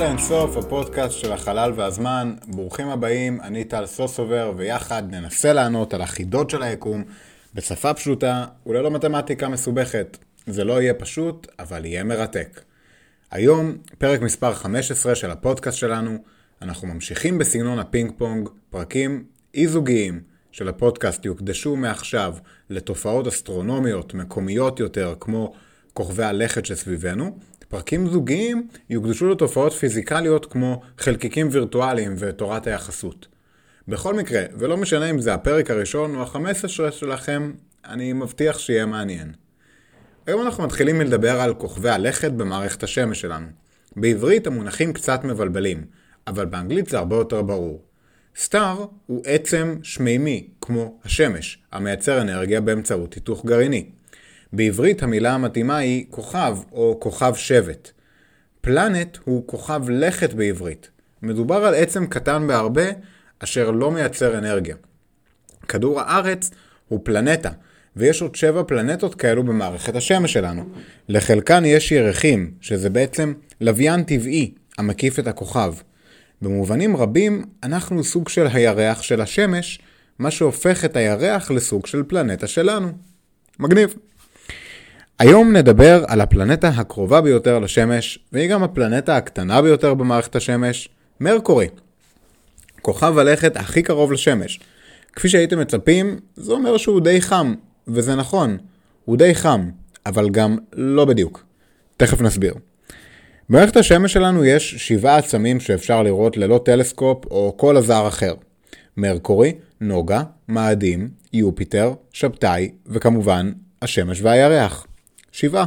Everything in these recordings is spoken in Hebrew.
לאינסוף, הפודקאסט של החלל והזמן. ברוכים הבאים, אני טל סוסובר, ויחד ננסה לענות על החידות של היקום בשפה פשוטה וללא מתמטיקה מסובכת. זה לא יהיה פשוט, אבל יהיה מרתק. היום, פרק מספר 15 של הפודקאסט שלנו, אנחנו ממשיכים בסגנון הפינג פונג, פרקים אי-זוגיים של הפודקאסט יוקדשו מעכשיו לתופעות אסטרונומיות מקומיות יותר, כמו כוכבי הלכת שסביבנו. פרקים זוגיים יוקדשו לתופעות פיזיקליות כמו חלקיקים וירטואליים ותורת היחסות. בכל מקרה, ולא משנה אם זה הפרק הראשון או ה-15 שלכם, אני מבטיח שיהיה מעניין. היום אנחנו מתחילים מלדבר על כוכבי הלכת במערכת השמש שלנו. בעברית המונחים קצת מבלבלים, אבל באנגלית זה הרבה יותר ברור. סטאר הוא עצם שמימי, כמו השמש, המייצר אנרגיה באמצעות היתוך גרעיני. בעברית המילה המתאימה היא כוכב או כוכב שבט. פלנט הוא כוכב לכת בעברית. מדובר על עצם קטן בהרבה אשר לא מייצר אנרגיה. כדור הארץ הוא פלנטה, ויש עוד שבע פלנטות כאלו במערכת השמש שלנו. לחלקן יש ירחים, שזה בעצם לוויין טבעי המקיף את הכוכב. במובנים רבים, אנחנו סוג של הירח של השמש, מה שהופך את הירח לסוג של פלנטה שלנו. מגניב. היום נדבר על הפלנטה הקרובה ביותר לשמש, והיא גם הפלנטה הקטנה ביותר במערכת השמש, מרקורי. כוכב הלכת הכי קרוב לשמש. כפי שהייתם מצפים, זה אומר שהוא די חם, וזה נכון, הוא די חם, אבל גם לא בדיוק. תכף נסביר. במערכת השמש שלנו יש שבעה עצמים שאפשר לראות ללא טלסקופ או כל עזר אחר. מרקורי, נוגה, מאדים, יופיטר, שבתאי, וכמובן, השמש והירח. שבעה.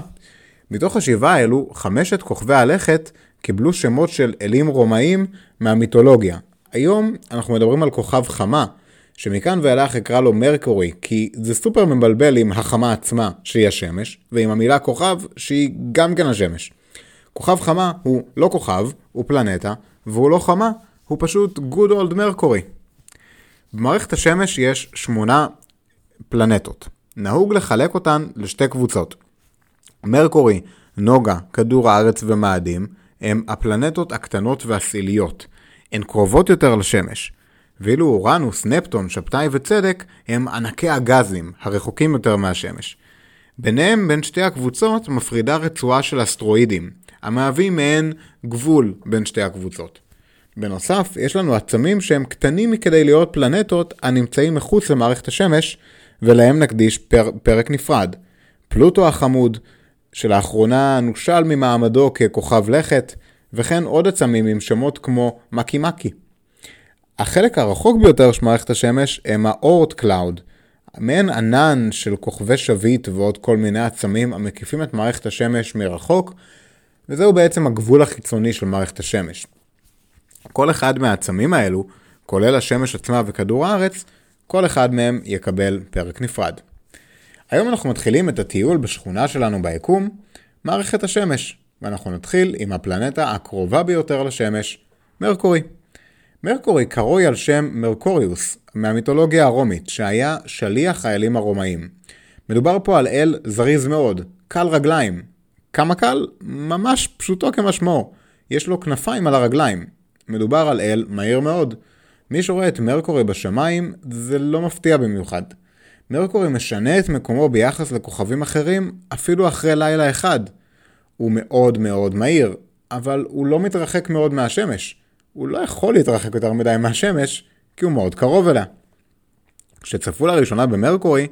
מתוך השבעה האלו, חמשת כוכבי הלכת קיבלו שמות של אלים רומאים מהמיתולוגיה. היום אנחנו מדברים על כוכב חמה, שמכאן ואילך אקרא לו מרקורי, כי זה סופר מבלבל עם החמה עצמה, שהיא השמש, ועם המילה כוכב, שהיא גם כן השמש. כוכב חמה הוא לא כוכב, הוא פלנטה, והוא לא חמה, הוא פשוט good old מרקורי. במערכת השמש יש שמונה פלנטות. נהוג לחלק אותן לשתי קבוצות. מרקורי, נוגה, כדור הארץ ומאדים הם הפלנטות הקטנות והסיליות. הן קרובות יותר לשמש. ואילו אורנוס, נפטון, שבתאי וצדק הם ענקי הגזים, הרחוקים יותר מהשמש. ביניהם, בין שתי הקבוצות, מפרידה רצועה של אסטרואידים, המהווים מעין גבול בין שתי הקבוצות. בנוסף, יש לנו עצמים שהם קטנים מכדי להיות פלנטות הנמצאים מחוץ למערכת השמש, ולהם נקדיש פר, פרק נפרד. פלוטו החמוד, שלאחרונה נושל ממעמדו ככוכב לכת, וכן עוד עצמים עם שמות כמו מקי מקי. החלק הרחוק ביותר של מערכת השמש הם ה Oort cloud, מעין ענן של כוכבי שביט ועוד כל מיני עצמים המקיפים את מערכת השמש מרחוק, וזהו בעצם הגבול החיצוני של מערכת השמש. כל אחד מהעצמים האלו, כולל השמש עצמה וכדור הארץ, כל אחד מהם יקבל פרק נפרד. היום אנחנו מתחילים את הטיול בשכונה שלנו ביקום, מערכת השמש, ואנחנו נתחיל עם הפלנטה הקרובה ביותר לשמש, מרקורי. מרקורי קרוי על שם מרקוריוס מהמיתולוגיה הרומית, שהיה שליח האלים הרומאים. מדובר פה על אל זריז מאוד, קל רגליים. כמה קל? ממש פשוטו כמשמעו. יש לו כנפיים על הרגליים. מדובר על אל מהיר מאוד. מי שרואה את מרקורי בשמיים, זה לא מפתיע במיוחד. מרקורי משנה את מקומו ביחס לכוכבים אחרים אפילו אחרי לילה אחד. הוא מאוד מאוד מהיר, אבל הוא לא מתרחק מאוד מהשמש. הוא לא יכול להתרחק יותר מדי מהשמש, כי הוא מאוד קרוב אליה. כשצפו לראשונה במרקורי,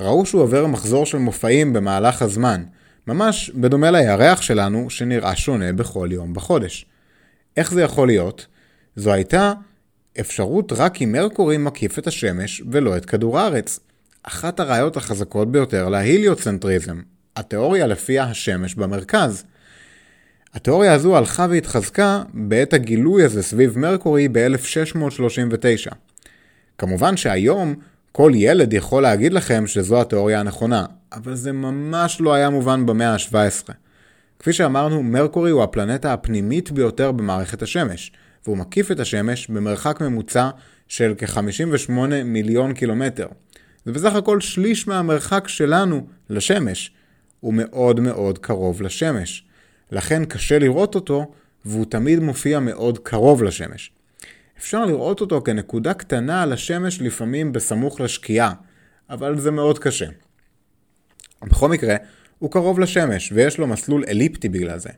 ראו שהוא עובר מחזור של מופעים במהלך הזמן, ממש בדומה לירח שלנו שנראה שונה בכל יום בחודש. איך זה יכול להיות? זו הייתה אפשרות רק אם מרקורי מקיף את השמש ולא את כדור הארץ. אחת הראיות החזקות ביותר להיליוצנטריזם, התיאוריה לפיה השמש במרכז. התיאוריה הזו הלכה והתחזקה בעת הגילוי הזה סביב מרקורי ב-1639. כמובן שהיום כל ילד יכול להגיד לכם שזו התיאוריה הנכונה, אבל זה ממש לא היה מובן במאה ה-17. כפי שאמרנו, מרקורי הוא הפלנטה הפנימית ביותר במערכת השמש, והוא מקיף את השמש במרחק ממוצע של כ-58 מיליון קילומטר. זה בסך הכל שליש מהמרחק שלנו לשמש. הוא מאוד מאוד קרוב לשמש. לכן קשה לראות אותו, והוא תמיד מופיע מאוד קרוב לשמש. אפשר לראות אותו כנקודה קטנה על השמש לפעמים בסמוך לשקיעה, אבל זה מאוד קשה. בכל מקרה, הוא קרוב לשמש ויש לו מסלול אליפטי בגלל זה.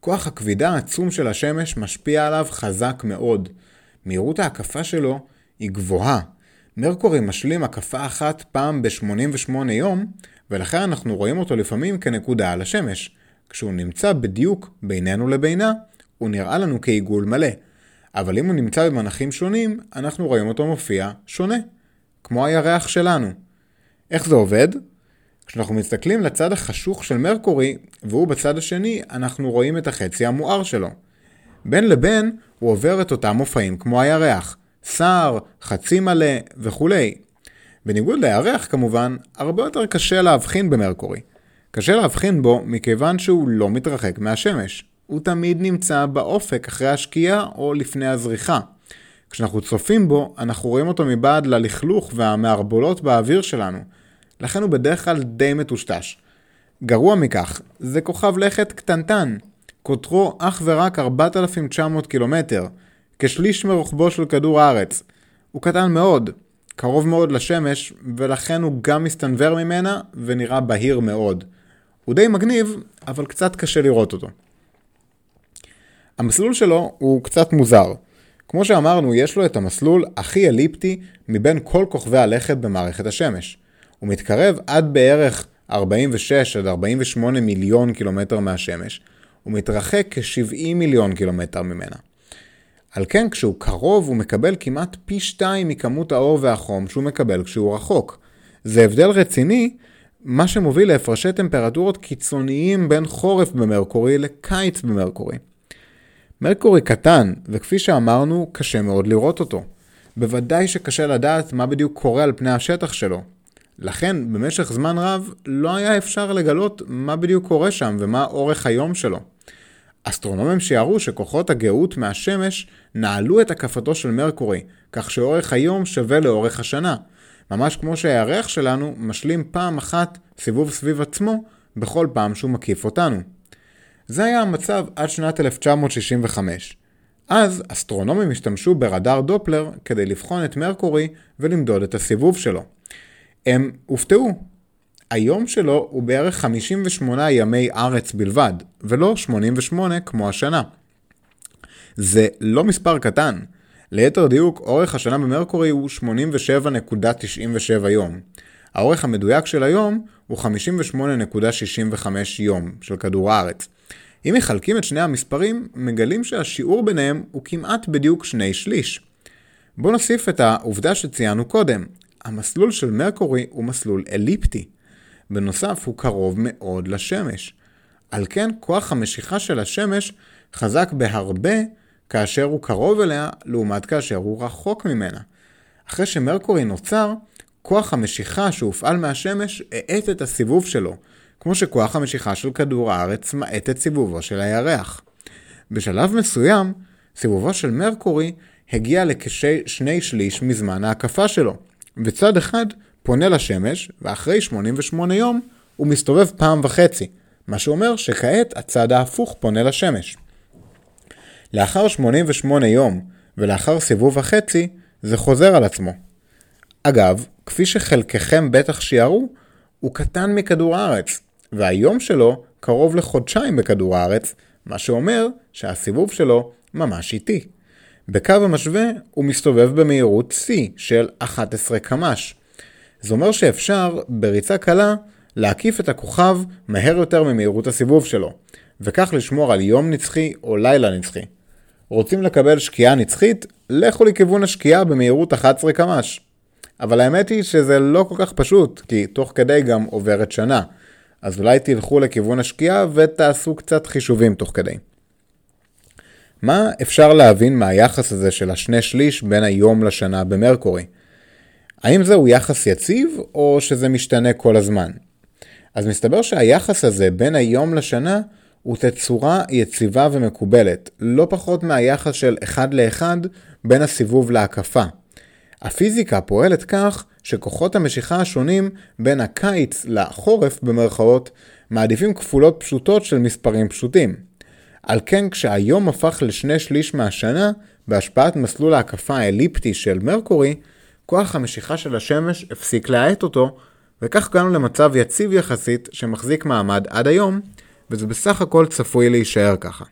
כוח הכבידה העצום של השמש משפיע עליו חזק מאוד. מהירות ההקפה שלו היא גבוהה. מרקורי משלים הקפה אחת פעם ב-88 יום, ולכן אנחנו רואים אותו לפעמים כנקודה על השמש. כשהוא נמצא בדיוק בינינו לבינה, הוא נראה לנו כעיגול מלא. אבל אם הוא נמצא במנחים שונים, אנחנו רואים אותו מופיע שונה. כמו הירח שלנו. איך זה עובד? כשאנחנו מסתכלים לצד החשוך של מרקורי, והוא בצד השני, אנחנו רואים את החצי המואר שלו. בין לבין, הוא עובר את אותם מופעים כמו הירח, שר, חצי מלא וכולי. בניגוד לירח כמובן, הרבה יותר קשה להבחין במרקורי. קשה להבחין בו מכיוון שהוא לא מתרחק מהשמש. הוא תמיד נמצא באופק אחרי השקיעה או לפני הזריחה. כשאנחנו צופים בו, אנחנו רואים אותו מבעד ללכלוך והמערבולות באוויר שלנו. לכן הוא בדרך כלל די מטושטש. גרוע מכך, זה כוכב לכת קטנטן. קוטרו אך ורק 4,900 קילומטר, כשליש מרוחבו של כדור הארץ. הוא קטן מאוד, קרוב מאוד לשמש, ולכן הוא גם מסתנוור ממנה ונראה בהיר מאוד. הוא די מגניב, אבל קצת קשה לראות אותו. המסלול שלו הוא קצת מוזר. כמו שאמרנו, יש לו את המסלול הכי אליפטי מבין כל כוכבי הלכת במערכת השמש. הוא מתקרב עד בערך 46 עד 48 מיליון קילומטר מהשמש, ומתרחק כ-70 מיליון קילומטר ממנה. על כן, כשהוא קרוב, הוא מקבל כמעט פי שתיים מכמות האור והחום שהוא מקבל כשהוא רחוק. זה הבדל רציני, מה שמוביל להפרשי טמפרטורות קיצוניים בין חורף במרקורי לקיץ במרקורי. מרקורי קטן, וכפי שאמרנו, קשה מאוד לראות אותו. בוודאי שקשה לדעת מה בדיוק קורה על פני השטח שלו. לכן, במשך זמן רב, לא היה אפשר לגלות מה בדיוק קורה שם ומה אורך היום שלו. אסטרונומים שיערו שכוחות הגאות מהשמש נעלו את הקפתו של מרקורי, כך שאורך היום שווה לאורך השנה. ממש כמו שהירח שלנו משלים פעם אחת סיבוב סביב עצמו בכל פעם שהוא מקיף אותנו. זה היה המצב עד שנת 1965. אז אסטרונומים השתמשו ברדאר דופלר כדי לבחון את מרקורי ולמדוד את הסיבוב שלו. הם הופתעו. היום שלו הוא בערך 58 ימי ארץ בלבד, ולא 88 כמו השנה. זה לא מספר קטן. ליתר דיוק, אורך השנה במרקורי הוא 87.97 יום. האורך המדויק של היום הוא 58.65 יום של כדור הארץ. אם מחלקים את שני המספרים, מגלים שהשיעור ביניהם הוא כמעט בדיוק שני שליש. בואו נוסיף את העובדה שציינו קודם, המסלול של מרקורי הוא מסלול אליפטי. בנוסף, הוא קרוב מאוד לשמש. על כן, כוח המשיכה של השמש חזק בהרבה כאשר הוא קרוב אליה, לעומת כאשר הוא רחוק ממנה. אחרי שמרקורי נוצר, כוח המשיכה שהופעל מהשמש האט את הסיבוב שלו, כמו שכוח המשיכה של כדור הארץ מאט את סיבובו של הירח. בשלב מסוים, סיבובו של מרקורי הגיע לכשני שליש מזמן ההקפה שלו, וצד אחד פונה לשמש, ואחרי 88 יום הוא מסתובב פעם וחצי, מה שאומר שכעת הצד ההפוך פונה לשמש. לאחר 88 יום ולאחר סיבוב החצי, זה חוזר על עצמו. אגב, כפי שחלקכם בטח שיערו, הוא קטן מכדור הארץ, והיום שלו קרוב לחודשיים בכדור הארץ, מה שאומר שהסיבוב שלו ממש איטי. בקו המשווה הוא מסתובב במהירות שיא של 11 קמ"ש. זה אומר שאפשר, בריצה קלה, להקיף את הכוכב מהר יותר ממהירות הסיבוב שלו, וכך לשמור על יום נצחי או לילה נצחי. רוצים לקבל שקיעה נצחית? לכו לכיוון השקיעה במהירות 11 קמ"ש. אבל האמת היא שזה לא כל כך פשוט, כי תוך כדי גם עוברת שנה. אז אולי תלכו לכיוון השקיעה ותעשו קצת חישובים תוך כדי. מה אפשר להבין מהיחס הזה של השני שליש בין היום לשנה במרקורי? האם זהו יחס יציב או שזה משתנה כל הזמן? אז מסתבר שהיחס הזה בין היום לשנה הוא תצורה יציבה ומקובלת, לא פחות מהיחס של אחד לאחד בין הסיבוב להקפה. הפיזיקה פועלת כך שכוחות המשיכה השונים בין הקיץ לחורף במרכאות מעדיפים כפולות פשוטות של מספרים פשוטים. על כן כשהיום הפך לשני שליש מהשנה, בהשפעת מסלול ההקפה האליפטי של מרקורי, כוח המשיכה של השמש הפסיק להאט אותו, וכך הגענו למצב יציב יחסית שמחזיק מעמד עד היום, וזה בסך הכל צפוי להישאר ככה.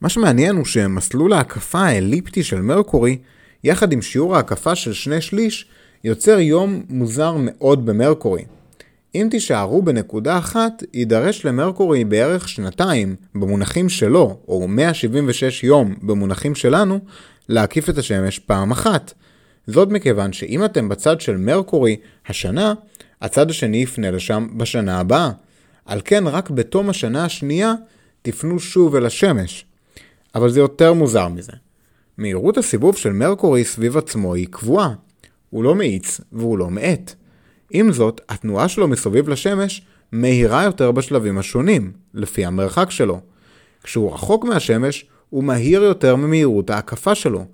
מה שמעניין הוא שמסלול ההקפה האליפטי של מרקורי, יחד עם שיעור ההקפה של שני שליש, יוצר יום מוזר מאוד במרקורי. אם תישארו בנקודה אחת, יידרש למרקורי בערך שנתיים, במונחים שלו, או 176 יום במונחים שלנו, להקיף את השמש פעם אחת. זאת מכיוון שאם אתם בצד של מרקורי השנה, הצד השני יפנה לשם בשנה הבאה. על כן, רק בתום השנה השנייה, תפנו שוב אל השמש. אבל זה יותר מוזר מזה. מהירות הסיבוב של מרקורי סביב עצמו היא קבועה. הוא לא מאיץ והוא לא מאט. עם זאת, התנועה שלו מסביב לשמש מהירה יותר בשלבים השונים, לפי המרחק שלו. כשהוא רחוק מהשמש, הוא מהיר יותר ממהירות ההקפה שלו,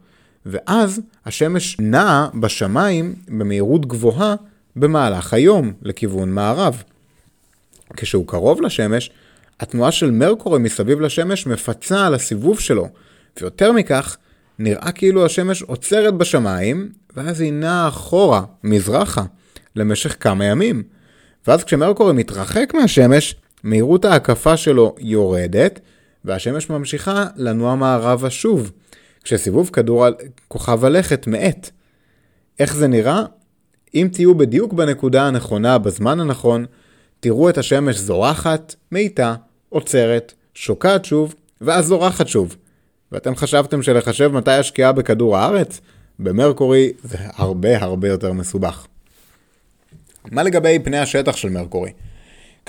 ואז השמש נעה בשמיים במהירות גבוהה במהלך היום לכיוון מערב. כשהוא קרוב לשמש, התנועה של מרקורי מסביב לשמש מפצה על הסיבוב שלו, ויותר מכך, נראה כאילו השמש עוצרת בשמיים, ואז היא נעה אחורה, מזרחה, למשך כמה ימים. ואז כשמרקורי מתרחק מהשמש, מהירות ההקפה שלו יורדת, והשמש ממשיכה לנוע מערבה שוב, כשסיבוב כדור כוכב הלכת מאט. איך זה נראה? אם תהיו בדיוק בנקודה הנכונה בזמן הנכון, תראו את השמש זורחת, מאיטה, עוצרת, שוקעת שוב, ואז זורחת שוב. ואתם חשבתם שלחשב מתי השקיעה בכדור הארץ? במרקורי זה הרבה הרבה יותר מסובך. מה לגבי פני השטח של מרקורי?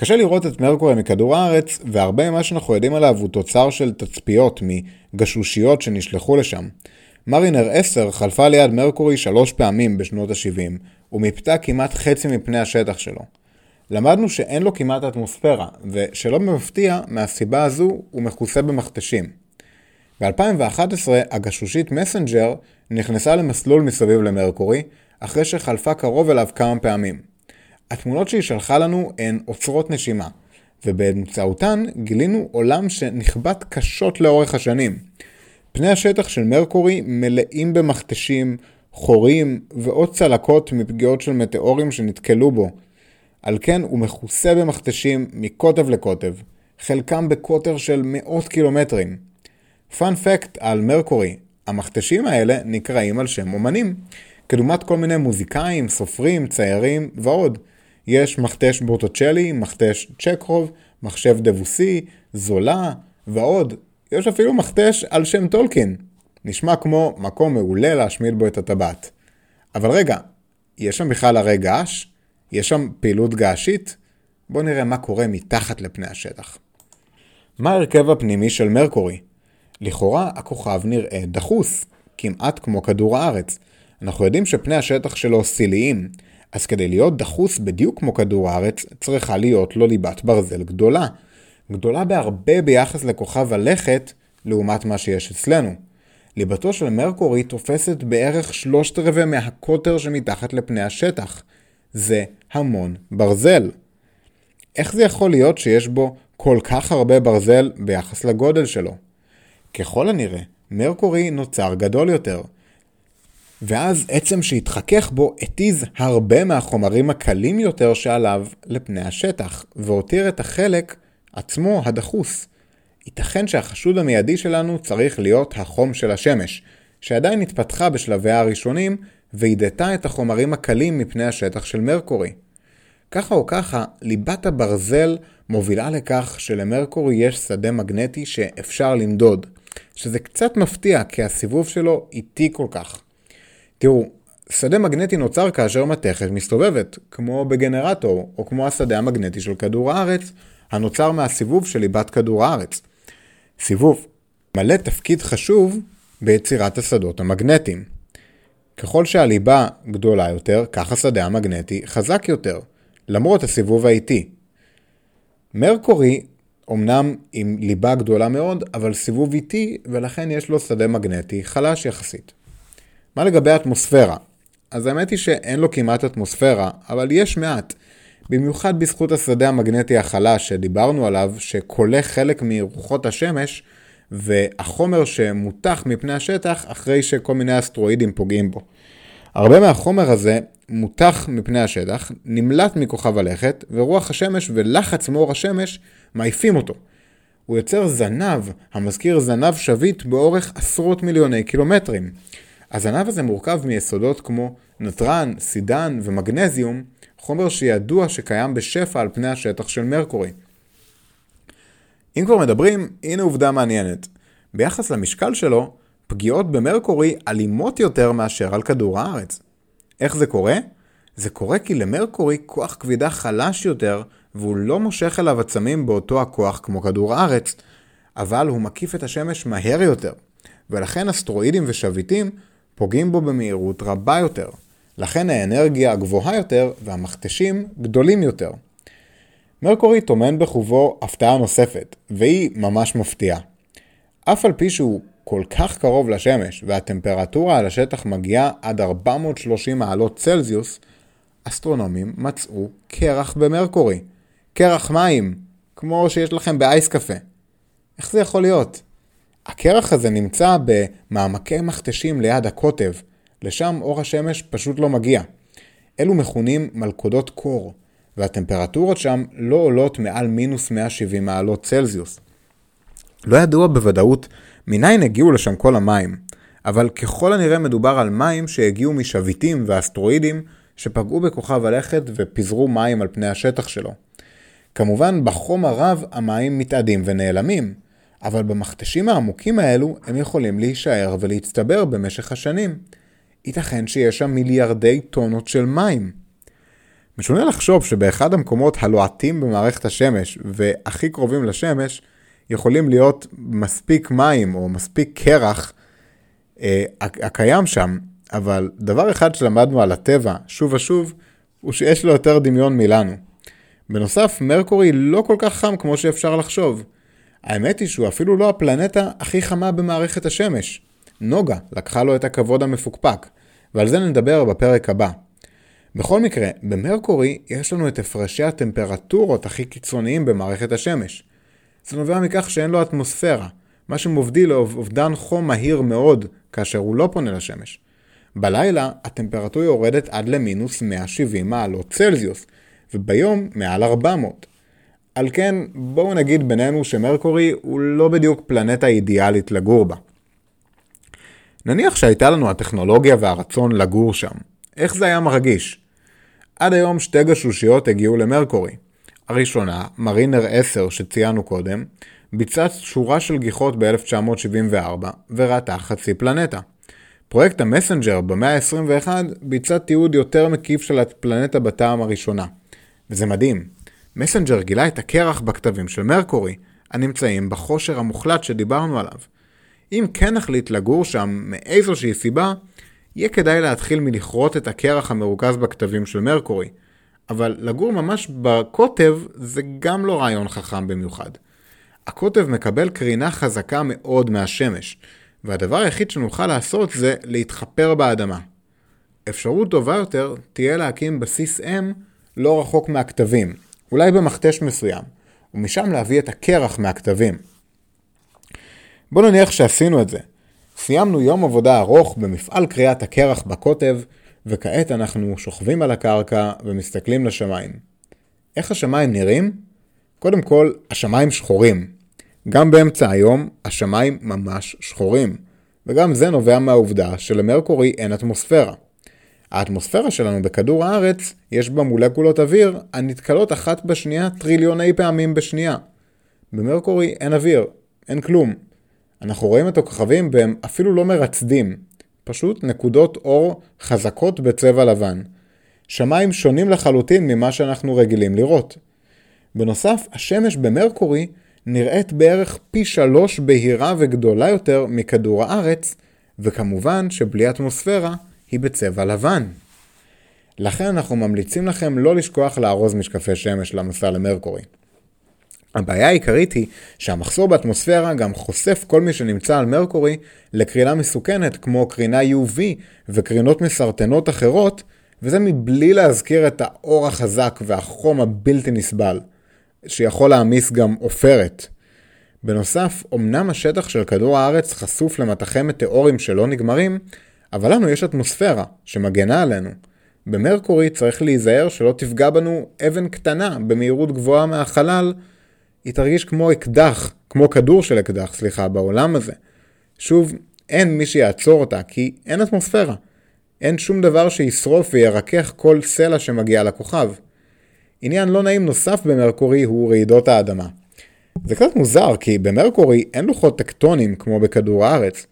קשה לראות את מרקורי מכדור הארץ, והרבה ממה שאנחנו יודעים עליו הוא תוצר של תצפיות מגשושיות שנשלחו לשם. מרינר 10 חלפה ליד מרקורי שלוש פעמים בשנות ה-70, ומיפתה כמעט חצי מפני השטח שלו. למדנו שאין לו כמעט אטמוספירה, ושלא במפתיע, מהסיבה הזו הוא מכוסה במכתשים. ב-2011 הגשושית מסנג'ר נכנסה למסלול מסביב למרקורי, אחרי שחלפה קרוב אליו כמה פעמים. התמונות שהיא שלחה לנו הן עוצרות נשימה, ובאמצעותן גילינו עולם שנכבט קשות לאורך השנים. פני השטח של מרקורי מלאים במכתשים, חורים ועוד צלקות מפגיעות של מטאורים שנתקלו בו. על כן הוא מכוסה במכתשים מקוטב לקוטב, חלקם בקוטר של מאות קילומטרים. פאנפקט על מרקורי, המכתשים האלה נקראים על שם אומנים, כדומת כל מיני מוזיקאים, סופרים, ציירים ועוד. יש מכתש בורטוצ'לי, מכתש צ'קרוב, מחשב דבוסי, זולה ועוד. יש אפילו מכתש על שם טולקין. נשמע כמו מקום מעולה להשמיד בו את הטבעת. אבל רגע, יש שם בכלל הרי געש? יש שם פעילות געשית? בואו נראה מה קורה מתחת לפני השטח. מה ההרכב הפנימי של מרקורי? לכאורה הכוכב נראה דחוס, כמעט כמו כדור הארץ. אנחנו יודעים שפני השטח שלו סיליים, אז כדי להיות דחוס בדיוק כמו כדור הארץ, צריכה להיות לו ליבת ברזל גדולה. גדולה בהרבה ביחס לכוכב הלכת, לעומת מה שיש אצלנו. ליבתו של מרקורי תופסת בערך שלושת רבעי מהקוטר שמתחת לפני השטח. זה המון ברזל. איך זה יכול להיות שיש בו כל כך הרבה ברזל ביחס לגודל שלו? ככל הנראה, מרקורי נוצר גדול יותר, ואז עצם שהתחכך בו התיז הרבה מהחומרים הקלים יותר שעליו לפני השטח, והותיר את החלק עצמו הדחוס. ייתכן שהחשוד המיידי שלנו צריך להיות החום של השמש, שעדיין התפתחה בשלביה הראשונים, והידתה את החומרים הקלים מפני השטח של מרקורי. ככה או ככה, ליבת הברזל מובילה לכך שלמרקורי יש שדה מגנטי שאפשר למדוד, שזה קצת מפתיע כי הסיבוב שלו איטי כל כך. תראו, שדה מגנטי נוצר כאשר מתכת מסתובבת, כמו בגנרטור, או כמו השדה המגנטי של כדור הארץ, הנוצר מהסיבוב של ליבת כדור הארץ. סיבוב מלא תפקיד חשוב ביצירת השדות המגנטיים. ככל שהליבה גדולה יותר, כך השדה המגנטי חזק יותר, למרות הסיבוב האיטי. מרקורי אמנם עם ליבה גדולה מאוד, אבל סיבוב איטי, ולכן יש לו שדה מגנטי חלש יחסית. מה לגבי אטמוספירה? אז האמת היא שאין לו כמעט אטמוספירה, אבל יש מעט. במיוחד בזכות השדה המגנטי החלש שדיברנו עליו, שכולה חלק מרוחות השמש, והחומר שמותח מפני השטח אחרי שכל מיני אסטרואידים פוגעים בו. הרבה מהחומר הזה מותח מפני השטח, נמלט מכוכב הלכת, ורוח השמש ולחץ מאור השמש מעיפים אותו. הוא יוצר זנב המזכיר זנב שביט באורך עשרות מיליוני קילומטרים. הזנב הזה מורכב מיסודות כמו נתרן, סידן ומגנזיום, חומר שידוע שקיים בשפע על פני השטח של מרקורי. אם כבר מדברים, הנה עובדה מעניינת. ביחס למשקל שלו, פגיעות במרקורי אלימות יותר מאשר על כדור הארץ. איך זה קורה? זה קורה כי למרקורי כוח כבידה חלש יותר, והוא לא מושך אליו עצמים באותו הכוח כמו כדור הארץ, אבל הוא מקיף את השמש מהר יותר, ולכן אסטרואידים ושביטים פוגעים בו במהירות רבה יותר. לכן האנרגיה גבוהה יותר והמכתשים גדולים יותר. מרקורי טומן בחובו הפתעה נוספת, והיא ממש מפתיעה. אף על פי שהוא כל כך קרוב לשמש והטמפרטורה על השטח מגיעה עד 430 מעלות צלזיוס, אסטרונומים מצאו קרח במרקורי. קרח מים, כמו שיש לכם באייס קפה. איך זה יכול להיות? הקרח הזה נמצא במעמקי מכתשים ליד הקוטב, לשם אור השמש פשוט לא מגיע. אלו מכונים מלכודות קור, והטמפרטורות שם לא עולות מעל מינוס 170 מעלות צלזיוס. לא ידוע בוודאות מניין הגיעו לשם כל המים, אבל ככל הנראה מדובר על מים שהגיעו משביטים ואסטרואידים שפגעו בכוכב הלכת ופיזרו מים על פני השטח שלו. כמובן, בחום הרב המים מתאדים ונעלמים, אבל במכתשים העמוקים האלו הם יכולים להישאר ולהצטבר במשך השנים. ייתכן שיש שם מיליארדי טונות של מים. משונה לחשוב שבאחד המקומות הלוהטים במערכת השמש והכי קרובים לשמש, יכולים להיות מספיק מים או מספיק קרח אה, הקיים שם, אבל דבר אחד שלמדנו על הטבע שוב ושוב, הוא שיש לו יותר דמיון מלנו. בנוסף, מרקורי לא כל כך חם כמו שאפשר לחשוב. האמת היא שהוא אפילו לא הפלנטה הכי חמה במערכת השמש. נוגה לקחה לו את הכבוד המפוקפק, ועל זה נדבר בפרק הבא. בכל מקרה, במרקורי יש לנו את הפרשי הטמפרטורות הכי קיצוניים במערכת השמש. זה נובע מכך שאין לו אטמוספירה, מה שמובדיל לאובדן חום מהיר מאוד כאשר הוא לא פונה לשמש. בלילה הטמפרטורה יורדת עד למינוס 170 מעלות צלזיוס, וביום מעל 400. על כן, בואו נגיד בינינו שמרקורי הוא לא בדיוק פלנטה אידיאלית לגור בה. נניח שהייתה לנו הטכנולוגיה והרצון לגור שם. איך זה היה מרגיש? עד היום שתי גשושיות הגיעו למרקורי. הראשונה, מרינר 10 שציינו קודם, ביצעה שורה של גיחות ב-1974 וראתה חצי פלנטה. פרויקט המסנג'ר במאה ה-21 ביצע תיעוד יותר מקיף של הפלנטה בטעם הראשונה. וזה מדהים. מסנג'ר גילה את הקרח בכתבים של מרקורי, הנמצאים בחושר המוחלט שדיברנו עליו. אם כן נחליט לגור שם מאיזושהי סיבה, יהיה כדאי להתחיל מלכרות את הקרח המרוכז בכתבים של מרקורי, אבל לגור ממש בקוטב זה גם לא רעיון חכם במיוחד. הקוטב מקבל קרינה חזקה מאוד מהשמש, והדבר היחיד שנוכל לעשות זה להתחפר באדמה. אפשרות טובה יותר תהיה להקים בסיס אם לא רחוק מהכתבים, אולי במכתש מסוים, ומשם להביא את הקרח מהכתבים. בוא נניח שעשינו את זה. סיימנו יום עבודה ארוך במפעל קריאת הקרח בקוטב, וכעת אנחנו שוכבים על הקרקע ומסתכלים לשמיים. איך השמיים נראים? קודם כל, השמיים שחורים. גם באמצע היום, השמיים ממש שחורים. וגם זה נובע מהעובדה שלמרקורי אין אטמוספירה. האטמוספירה שלנו בכדור הארץ, יש בה מולקולות אוויר הנתקלות אחת בשנייה טריליוני פעמים בשנייה. במרקורי אין אוויר, אין כלום. אנחנו רואים את הכוכבים והם אפילו לא מרצדים, פשוט נקודות אור חזקות בצבע לבן. שמיים שונים לחלוטין ממה שאנחנו רגילים לראות. בנוסף, השמש במרקורי נראית בערך פי שלוש בהירה וגדולה יותר מכדור הארץ, וכמובן שבלי אטמוספירה היא בצבע לבן. לכן אנחנו ממליצים לכם לא לשכוח לארוז משקפי שמש למסע למרקורי. הבעיה העיקרית היא שהמחסור באטמוספירה גם חושף כל מי שנמצא על מרקורי לקרינה מסוכנת כמו קרינה UV וקרינות מסרטנות אחרות, וזה מבלי להזכיר את האור החזק והחום הבלתי נסבל, שיכול להעמיס גם עופרת. בנוסף, אמנם השטח של כדור הארץ חשוף למטחי מטאורים שלא נגמרים, אבל לנו יש אטמוספירה שמגנה עלינו. במרקורי צריך להיזהר שלא תפגע בנו אבן קטנה במהירות גבוהה מהחלל, היא תרגיש כמו אקדח, כמו כדור של אקדח, סליחה, בעולם הזה. שוב, אין מי שיעצור אותה, כי אין אטמוספירה. אין שום דבר שישרוף וירכך כל סלע שמגיע לכוכב. עניין לא נעים נוסף במרקורי הוא רעידות האדמה. זה קצת מוזר, כי במרקורי אין לוחות טקטונים כמו בכדור הארץ,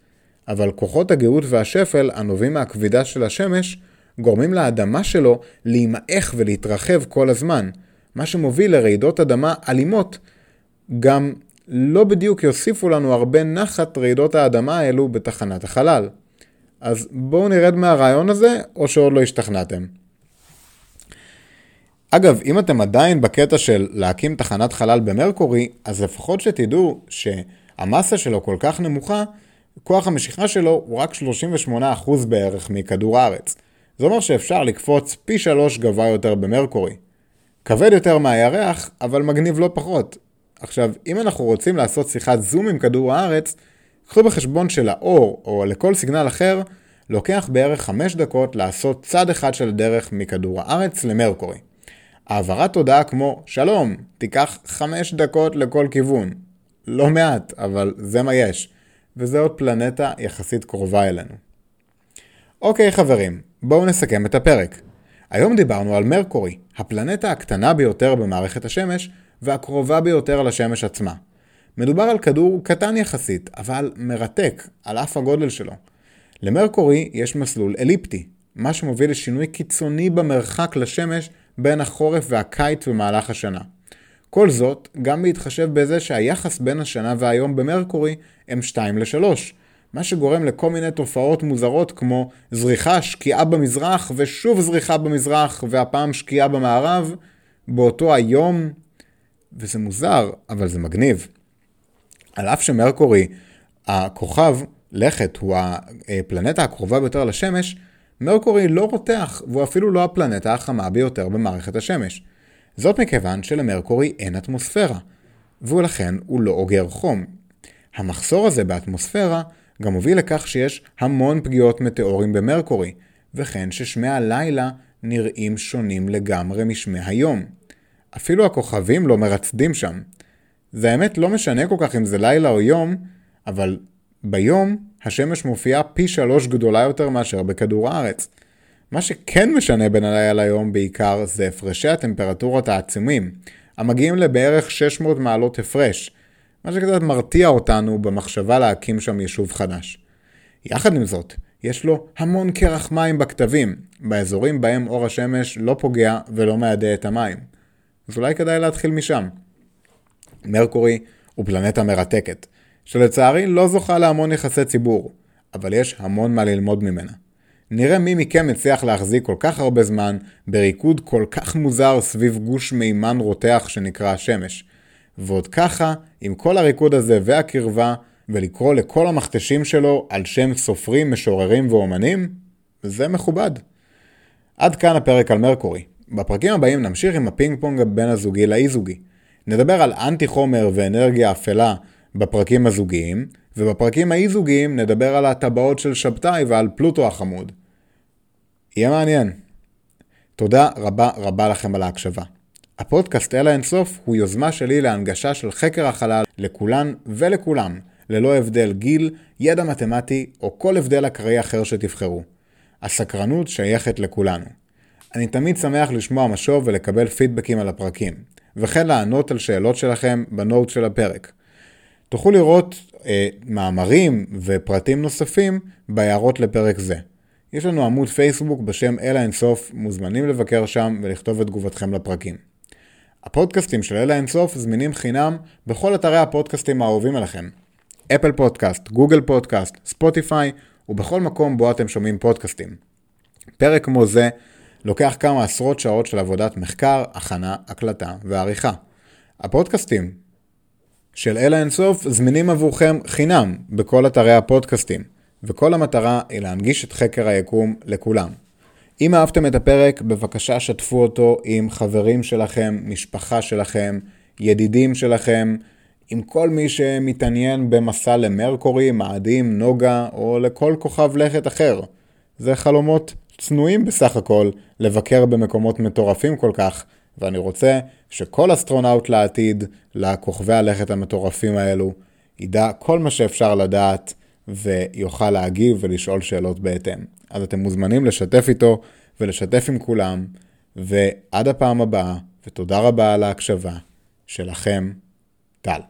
אבל כוחות הגאות והשפל הנובעים מהכבידה של השמש גורמים לאדמה שלו להימעך ולהתרחב כל הזמן, מה שמוביל לרעידות אדמה אלימות. גם לא בדיוק יוסיפו לנו הרבה נחת רעידות האדמה האלו בתחנת החלל. אז בואו נרד מהרעיון הזה, או שעוד לא השתכנעתם. אגב, אם אתם עדיין בקטע של להקים תחנת חלל במרקורי, אז לפחות שתדעו שהמסה שלו כל כך נמוכה, כוח המשיכה שלו הוא רק 38% בערך מכדור הארץ. זה אומר שאפשר לקפוץ פי שלוש גבוה יותר במרקורי. כבד יותר מהירח, אבל מגניב לא פחות. עכשיו, אם אנחנו רוצים לעשות שיחת זום עם כדור הארץ, קחו בחשבון שלאור, או לכל סיגנל אחר, לוקח בערך 5 דקות לעשות צד אחד של הדרך מכדור הארץ למרקורי. העברת הודעה כמו שלום, תיקח 5 דקות לכל כיוון. לא מעט, אבל זה מה יש. וזה עוד פלנטה יחסית קרובה אלינו. אוקיי חברים, בואו נסכם את הפרק. היום דיברנו על מרקורי, הפלנטה הקטנה ביותר במערכת השמש והקרובה ביותר לשמש עצמה. מדובר על כדור קטן יחסית, אבל מרתק, על אף הגודל שלו. למרקורי יש מסלול אליפטי, מה שמוביל לשינוי קיצוני במרחק לשמש בין החורף והקיץ במהלך השנה. כל זאת, גם בהתחשב בזה שהיחס בין השנה והיום במרקורי הם 2 ל-3, מה שגורם לכל מיני תופעות מוזרות כמו זריחה, שקיעה במזרח ושוב זריחה במזרח והפעם שקיעה במערב באותו היום, וזה מוזר, אבל זה מגניב. על אף שמרקורי, הכוכב, לכת, הוא הפלנטה הקרובה ביותר לשמש, מרקורי לא רותח, והוא אפילו לא הפלנטה החמה ביותר במערכת השמש. זאת מכיוון שלמרקורי אין אטמוספירה, ולכן הוא לא אוגר חום. המחסור הזה באטמוספירה גם מוביל לכך שיש המון פגיעות מטאורים במרקורי, וכן ששמי הלילה נראים שונים לגמרי משמי היום. אפילו הכוכבים לא מרצדים שם. זה האמת לא משנה כל כך אם זה לילה או יום, אבל ביום השמש מופיעה פי שלוש גדולה יותר מאשר בכדור הארץ. מה שכן משנה בין הלילה ליום בעיקר זה הפרשי הטמפרטורות העצומים, המגיעים לבערך 600 מעלות הפרש, מה שקצת מרתיע אותנו במחשבה להקים שם יישוב חדש. יחד עם זאת, יש לו המון קרח מים בכתבים, באזורים בהם אור השמש לא פוגע ולא מעדה את המים. אז אולי כדאי להתחיל משם. מרקורי הוא פלנטה מרתקת, שלצערי לא זוכה להמון יחסי ציבור, אבל יש המון מה ללמוד ממנה. נראה מי מכם הצליח להחזיק כל כך הרבה זמן בריקוד כל כך מוזר סביב גוש מימן רותח שנקרא השמש. ועוד ככה, עם כל הריקוד הזה והקרבה, ולקרוא לכל המכתשים שלו על שם סופרים, משוררים ואומנים, זה מכובד. עד כאן הפרק על מרקורי. בפרקים הבאים נמשיך עם הפינג פונג בין הזוגי לאי זוגי. נדבר על אנטי חומר ואנרגיה אפלה בפרקים הזוגיים, ובפרקים האי זוגיים נדבר על הטבעות של שבתאי ועל פלוטו החמוד. יהיה מעניין. תודה רבה רבה לכם על ההקשבה. הפודקאסט אל האינסוף הוא יוזמה שלי להנגשה של חקר החלל לכולן ולכולם, ללא הבדל גיל, ידע מתמטי או כל הבדל אקראי אחר שתבחרו. הסקרנות שייכת לכולנו. אני תמיד שמח לשמוע משוב ולקבל פידבקים על הפרקים, וכן לענות על שאלות שלכם בנוט של הפרק. תוכלו לראות אה, מאמרים ופרטים נוספים בהערות לפרק זה. יש לנו עמוד פייסבוק בשם אל האינסוף, מוזמנים לבקר שם ולכתוב את תגובתכם לפרקים. הפודקאסטים של אל האינסוף זמינים חינם בכל אתרי הפודקאסטים האהובים עליכם. אפל פודקאסט, גוגל פודקאסט, ספוטיפיי ובכל מקום בו אתם שומעים פודקאסטים. פרק כמו זה לוקח כמה עשרות שעות של עבודת מחקר, הכנה, הקלטה ועריכה. הפודקאסטים של אל האינסוף זמינים עבורכם חינם בכל אתרי הפודקאסטים, וכל המטרה היא להנגיש את חקר היקום לכולם. אם אהבתם את הפרק, בבקשה שתפו אותו עם חברים שלכם, משפחה שלכם, ידידים שלכם, עם כל מי שמתעניין במסע למרקורי, מאדים, נוגה או לכל כוכב לכת אחר. זה חלומות צנועים בסך הכל לבקר במקומות מטורפים כל כך, ואני רוצה שכל אסטרונאוט לעתיד, לכוכבי הלכת המטורפים האלו, ידע כל מה שאפשר לדעת ויוכל להגיב ולשאול שאלות בהתאם. אז אתם מוזמנים לשתף איתו ולשתף עם כולם, ועד הפעם הבאה, ותודה רבה על ההקשבה, שלכם, טל.